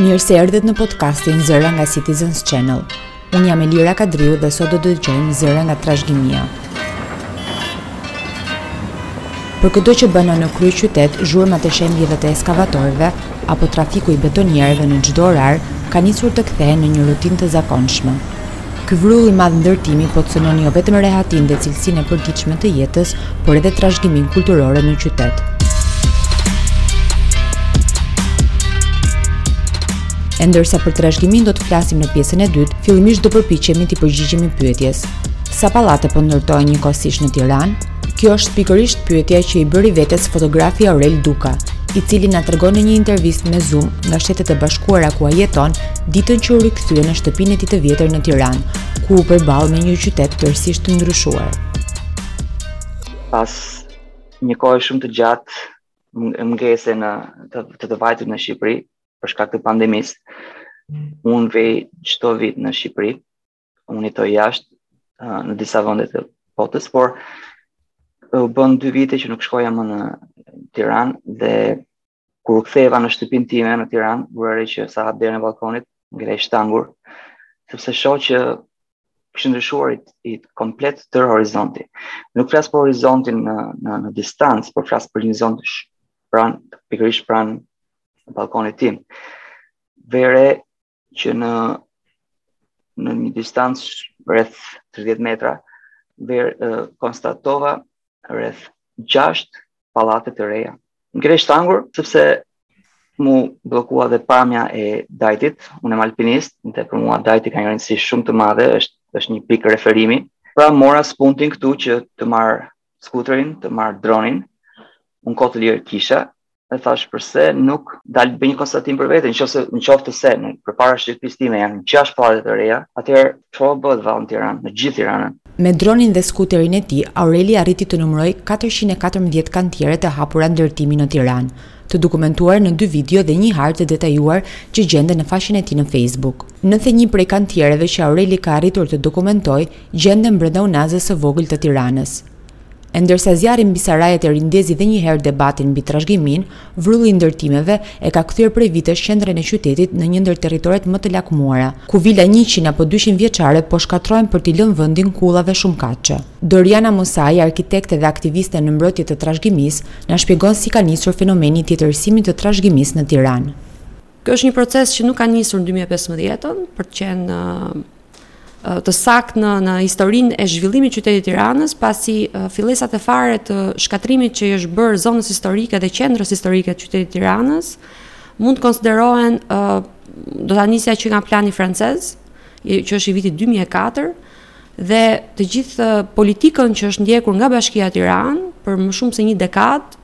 Mirë se erdhët në podcastin Zëra nga Citizens Channel. Unë jam Elira Kadriu dhe sot do të dëgjojmë zëra nga trashëgimia. Për këdo që banon në kryeqytet, zhurmat e shembjeve të eskavatorëve apo trafiku i betoniereve në çdo orar ka nisur të kthehen në një rutinë të zakonshme. Ky vrull i madh ndërtimi po cënon jo vetëm rehatinë dhe cilësinë e përditshme të jetës, por edhe trashëgiminë kulturore në qytet. E ndërsa për trashëgiminë do të flasim në pjesën e dytë, fillimisht do përpiqemi t'i përgjigjemi pyetjes, Sa pallate po ndërtohen njëkohësisht në Tiranë? Kjo është pikërisht pyetja që i bëri vetes fotografi Aurel Duka, i cili na tregon në një intervistë me Zoom nga Shtetet e Bashkuara ku ai jeton, ditën që u rikthye në shtëpinë e tij të vjetër në Tiranë, ku u përball me një qytet tërësisht të ndryshuar. Pas një kohe shumë të gjatë mungese në të të, të vajtur në Shqipëri për shkak të pandemisë, unë vej çdo vit në Shqipëri unë jetoj jashtë uh, në disa vende të botës, por u bën dy vite që nuk shkoja më në Tiranë dhe kur u ktheva në shtëpinë time në Tiranë, vërej që sa hap derën e balkonit, ngela shtangur, sepse shoh që kishte ndryshuar i, i komplet tër horizonti. Nuk flas për horizontin në në, në distancë, por flas për një horizont pranë pikërisht pranë balkonit tim. Vere që në në një distancë rreth 30 metra ver uh, konstatova rreth 6 pallate të reja. Ngela shtangur sepse mu bllokua dhe pamja e Dajtit, unë jam alpinist, dhe për mua Dajti ka një rëndësi shumë të madhe, është është një pikë referimi. Pra mora spuntin këtu që të marr skuterin, të marr dronin. Unë kohë të lirë kisha, e thash përse nuk dal bëj një konstatim për veten, se në qoftë se në përpara shtëpisë time janë gjashtë pallate të reja, atëherë çfarë bëhet vallë në Tiranë, në gjithë Tiranën? Me dronin dhe skuterin e tij, Aureli arriti të numërojë 414 kantiere të hapura ndërtimi në Tiranë, të dokumentuar në dy video dhe një hartë të detajuar që gjenden në faqen e tij në Facebook. Nëntëdhjetë e një prej kantiereve që Aureli ka arritur të dokumentojë, gjenden brenda unazës së vogël të Tiranës. E ndërsa zjarri mbi sarajet e rindezi dhe njëherë debatin mbi trashëgiminë, vrulli i ndërtimeve e ka kthyer prej vitesh qendrën e qytetit në një ndër territoret më të lakmuara, ku vila njëqind apo dyqind vjeçare po shkatërrohen për t'i lënë vendin kullave shumëkatëshe. Doriana Musai, arkitekte dhe aktiviste në mbrojtje të trashëgimisë, na shpjegon si ka nisur fenomeni i tjetërsimit të trashëgimisë në Tiranë. Kjo është një proces që nuk ka nisur në dy mijë e pesëmbëdhjetë, për të qenë të saktë në në historinë e zhvillimit të qytetit të Tiranës, pasi fillesat e fare të shkatërrimit që i është bërë zonës historike dhe qendrës historike të qytetit të Tiranës, mund të konsiderohen do ta nisja që nga plani francez, që është i vitit 2004 dhe të gjithë politikën që është ndjekur nga Bashkia e Tiranës për më shumë se një dekadë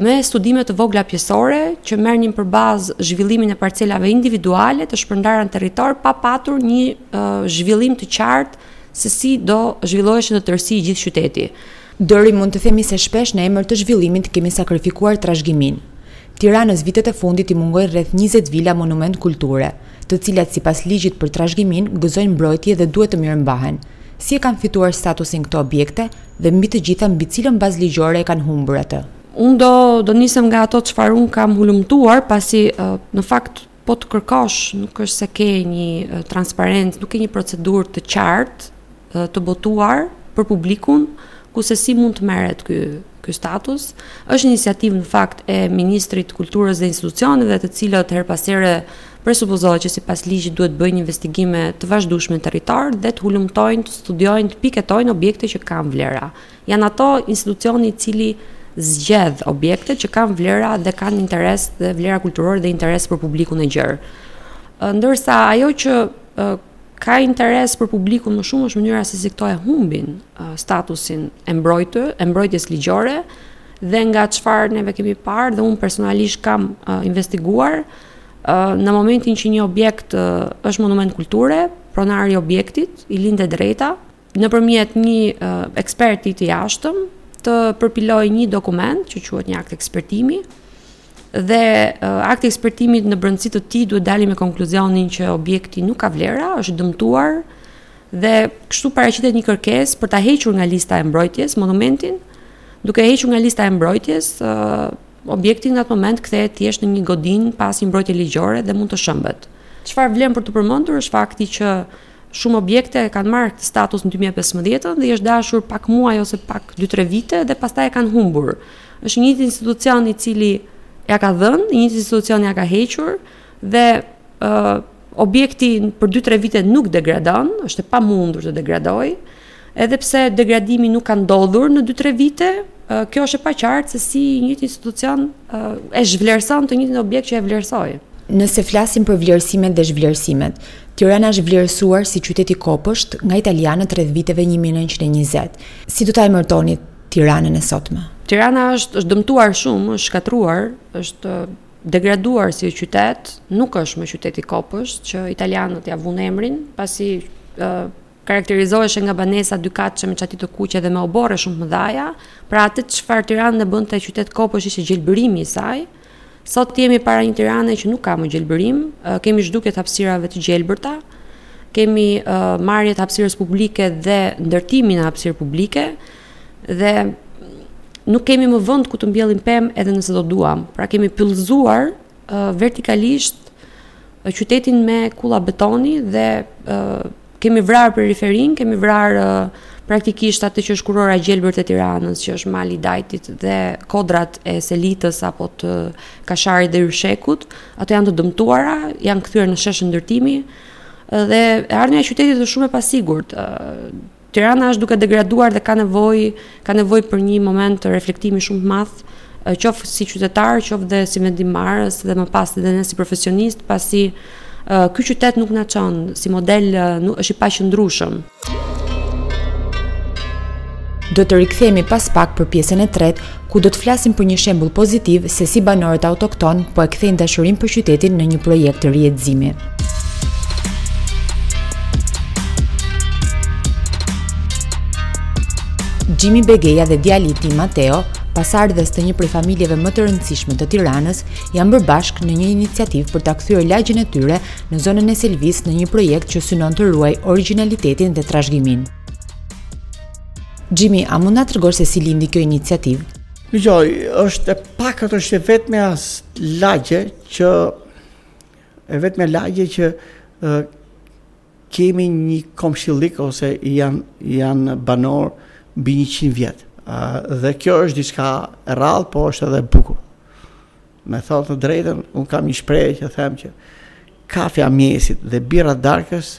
me studime të vogla pjesore që merrnin për bazë zhvillimin e parcelave individuale të shpërndara në territor pa patur një uh, zhvillim të qartë se si do zhvilloheshin në tërësi i gjithë qyteti. Dori, mund të themi se shpesh në emër të zhvillimit kemi sakrifikuar trashëgiminë. Tiranës vitet e fundit i mungojnë rreth 20 vila monument kulture, të cilat sipas ligjit për trashëgiminë gëzojnë mbrojtje dhe duhet të mirëmbahen. Si e kanë fituar statusin këto objekte? Dhe mbi të gjitha mbi cilën bazë ligjore e kanë humbur atë? Unë do do nisem nga ato çfarë unë kam hulumtuar, pasi në fakt po të kërkosh, nuk është se ke një transparencë, nuk ke një procedurë të qartë, të botuar për publikun, ku se si mund të merret ky ky status. Është një iniciativë në fakt e Ministrit të Kulturës dhe institucioneve të cilat herë pas here Presupozohet që sipas ligjit duhet të bëjnë investigime të vazhdueshme në territor dhe të hulumtojnë, të studiojnë, të piketojnë objekte që kanë vlera. Janë ato institucioni i cili zgjedh objektet që kanë vlera dhe kanë interes dhe vlera kulturore dhe interes për publikun e gjerë. Ndërsa ajo që ka interes për publikun më shumë është mënyra se si këto e humbin statusin e mbrojtë, e mbrojtjes ligjore dhe nga çfarë neve kemi parë dhe unë personalisht kam investiguar, Në momentin që një objekt është monument kulture, pronarit të objektit i lind e drejta nëpërmjet një eksperti të jashtëm të përpilojë një dokument që quhet një akt ekspertimi dhe akti i ekspertimit në brendësi të tij duhet dalë me konkluzionin që objekti nuk ka vlera, është dëmtuar dhe kështu paraqitet një kërkesë për ta hequr nga lista e mbrojtjes monumentin, duke hequr nga lista e mbrojtjes Objekti në atë moment kthehet thjesht në një godinë pa asnjë mbrojtje ligjore dhe mund të shëmbet. Çfarë vlen për t'u përmendur është fakti që shumë objekte kanë marrë këtë status në 2015 dhe i është dashur pak muaj ose pak 2-3 vite dhe pastaj e kanë humbur. Është i njëjti institucion i cili ia ka dhënë, i njëjti institucion ia ka hequr dhe ë uh, objekti për 2-3 vite nuk degradon, është e pamundur të degradojë. Edhe pse degradimi nuk ka ndodhur në dy-tre vite, kjo është e paqartë se si i njëjti institucion e zhvlerëson të njëjtin objekt që e vlerësoi. Nëse flasim për vlerësimet dhe zhvlerësimet, Tirana është vlerësuar si qyteti kopësht nga italianët rreth viteve 1920. Si do ta emërtoni Tiranën e sotme? Tirana është është dëmtuar shumë, është shkatërruar, është degraduar si qytet, nuk është më qyteti kopësht që italianët ia vunë emrin, pasi karakterizoheshe nga banesa dykatëshe me çati të kuqe dhe me oborre shumë të mëdhaja, pra atë çfarë Tiranën e bënte qytet kopësht ishte gjelbërimi i saj. Sot jemi para një Tirane që nuk ka më gjelbërim, kemi zhdukje të hapësirave të gjelbërta, kemi marrje të hapësirës publike dhe ndërtimi në hapësirë publike dhe nuk kemi më vend ku të mbjellim pemë edhe nëse do duam. Pra kemi pyllëzuar vertikalisht qytetin me kulla betoni dhe kemi vrarë periferinë, kemi vrarë praktikisht atë që është kurora e gjelbërt e Tiranës, që është mali i Dajtit dhe kodrat e Selitës apo të Kasharit dhe Yrshekut, ato janë të dëmtuara, janë kthyer në sheshe ndërtimi, dhe e ardhmja e qytetit është shumë e pasigurt, Tirana është duke degraduar dhe ka nevojë ka nevojë për një moment reflektimi shumë të madh, qoftë si qytetarë, qoftë dhe si vendimmarrës dhe më pas edhe ne si profesionistë, pasi ky qytet nuk na çon si model nuk është i paqëndrueshëm. Do të rikthehemi pas pak për pjesën e tretë ku do të flasim për një shembull pozitiv se si banorët autoktonë po e kthejnë dashurinë për qytetin në një projekt të rijetëzimit. Xhimi Begeja dhe djali i tij Mateo, pasardhës të një prej familjeve më të rëndësishme të Tiranës, janë bërë bashkë në një iniciativë për ta kthyer lagjen e tyre në zonën e Selvisë në një projekt që synon të ruajë origjinalitetin dhe trashëgiminë. Xhimi, a mund na tregosh se si lindi kjo iniciativë? Dëgjo, është e pakët është e vetme as lagje që e vetme lagje që e, kemi një komshillik ose janë, janë banorë mbi 100 vjet. Dhe kjo është diçka e rrallë, po është edhe bukur. Me thënë të drejtën, unë kam një shprehje që them që kafja e mjesit dhe birra e darkës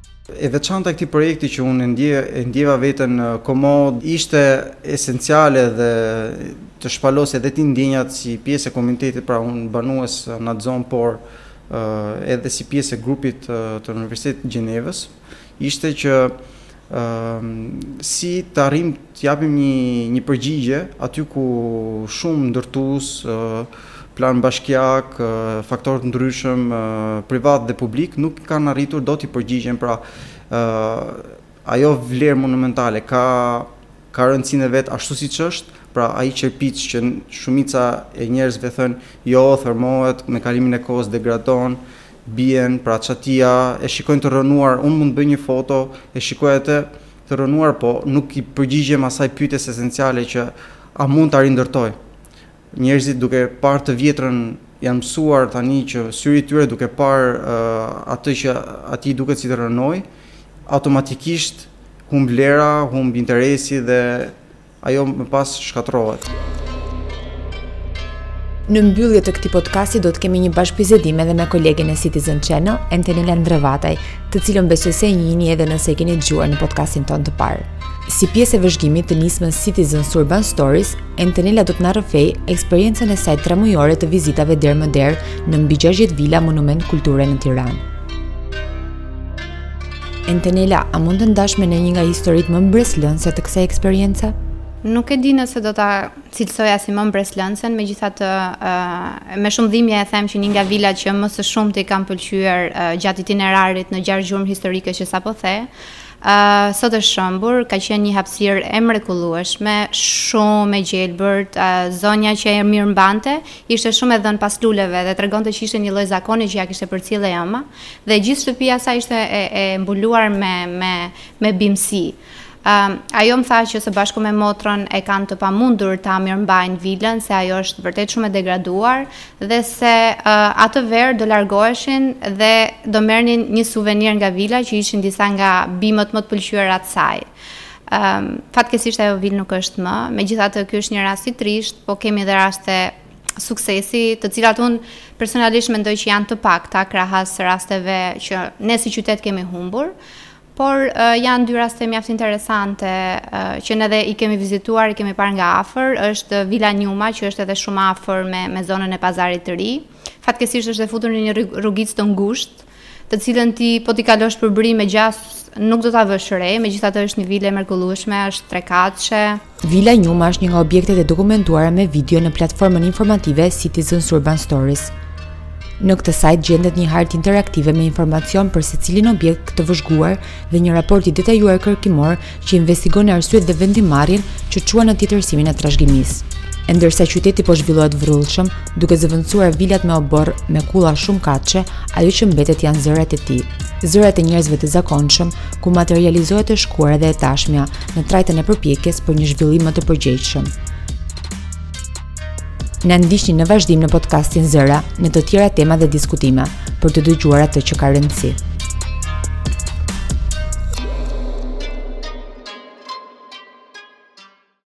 E veçanta e këtij projekti që unë ndje, e ndjeva veten komod, ishte esenciale dhe të shpalosje dhe ti ndjenjat si pjesë e komunitetit, pra unë banues në atë zonë, por edhe si pjesë e grupit të Universitetit të Gjenevës, ishte që si të arrijmë të japim një, një përgjigje aty ku shumë ndërtues, plan bashkiak, faktorë të ndryshëm privatë dhe publikë nuk kanë arritur dot t'i përgjigjen pra ajo vlerë monumentale ka ka rëndësinë e vet ashtu siç është, pra ai qerpiç që shumica e njerëzve thënë jo thërmohet me kalimin e kohës degradon, bien pra çatia e shikojnë të rrënuar, unë mund të bëj një foto e shikoj atë të rrënuar, po nuk i përgjigjem asaj pyetjes esenciale që a mund ta rindërtoj. Njerëzit duke parë të vjetrën janë mësuar tani që syri i tyre duke parë atë që atij i duket si rrënojë, automatikisht humb vlera, humb interesi dhe ajo më pas shkatërrohet. Në mbyllje të këtij podcasti do të kemi një bashkëbisedim edhe me kolegen e Citizens Channel, Entenela Ndrevataj, të cilën besoj se e njihni edhe nëse e keni dëgjuar në podcastin tonë të parë. Si pjesë e vëzhgimit të nismës Citizens Urban Stories, Entenela do të na rrëfejë eksperiencën e saj tremujore të vizitave derë më derë në mbi 60 vila monument kulture në Tiranë. Entenela, a mund të ndash me ne një nga historitë më mbresëlënëse të kësaj eksperience? Nuk e di nëse do ta cilësoja si më mbresëlënësen, megjithatë uh, me shumë dhimbje e them që një nga vilat që më së shumti kam pëlqyer uh, gjatë itinerarit në gjashtë gjurmë historike që sapo the, Sot është shembur, ka qenë një hapësirë e mrekullueshme, shumë e gjelbërt, zonja që e mirëmbante, ishte shumë e dhënë pas luleve dhe tregonte që ishte një lloj zakoni që ia kishte përcjellë e ëma dhe gjithë shtëpia sa ishte e, e mbuluar me me me bimësi. Um, ajo më tha që së bashku me motrën e kanë të pamundur ta mirëmbajnë vilën se ajo është vërtet shumë e degraduar dhe se atë verë do largoheshin dhe do merrnin një suvenir nga vila që ishin disa nga bimët më të pëlqyera të saj. Um, fatkeqësisht ajo vilë nuk është më, megjithatë ky është një rast i trishtë, po kemi dhe raste suksesi, të cilat unë personalisht mendoj që janë të pakta krahas rasteve që ne si qytet kemi humbur, Por janë dy raste mjaft interesante që ne dhe i kemi vizituar, i kemi parë nga afër, është Vila Njuma që është edhe shumë afër me me zonën e Pazarit të Ri. Fatkeqësisht është e futur në një rrugicë të ngushtë, të cilën ti po t'i kalosh përbri me gjasë nuk do ta vësh re, megjithatë është një vilë e mrekullueshme, është trekatëshe. Vila Njuma është një nga objektet e dokumentuara me video në platformën informative Citizens Urban Stories. Në këtë sajt gjendet një hartë interaktive me informacion për secilin objekt të vëzhguar dhe një raport i detajuar kërkimor që investigon arsyet dhe vendimmarrjen që çuan në tjetërsimin e trashëgimisë. E ndërsa qyteti po zhvillohet vrullshëm, duke zëvendësuar vilat me oborr me kulla shumëkatëshe, ajo që mbetet janë zërat e tij. Zërat e njerëzve të zakonshëm, ku materializohet e shkuara dhe e tashmja, në trajtën e përpjekjes për një zhvillim më të përgjegjshëm. Na ndiqni në vazhdim në podcastin Zëra, në të tjera tema dhe diskutime, për të dëgjuar atë që ka rëndësi.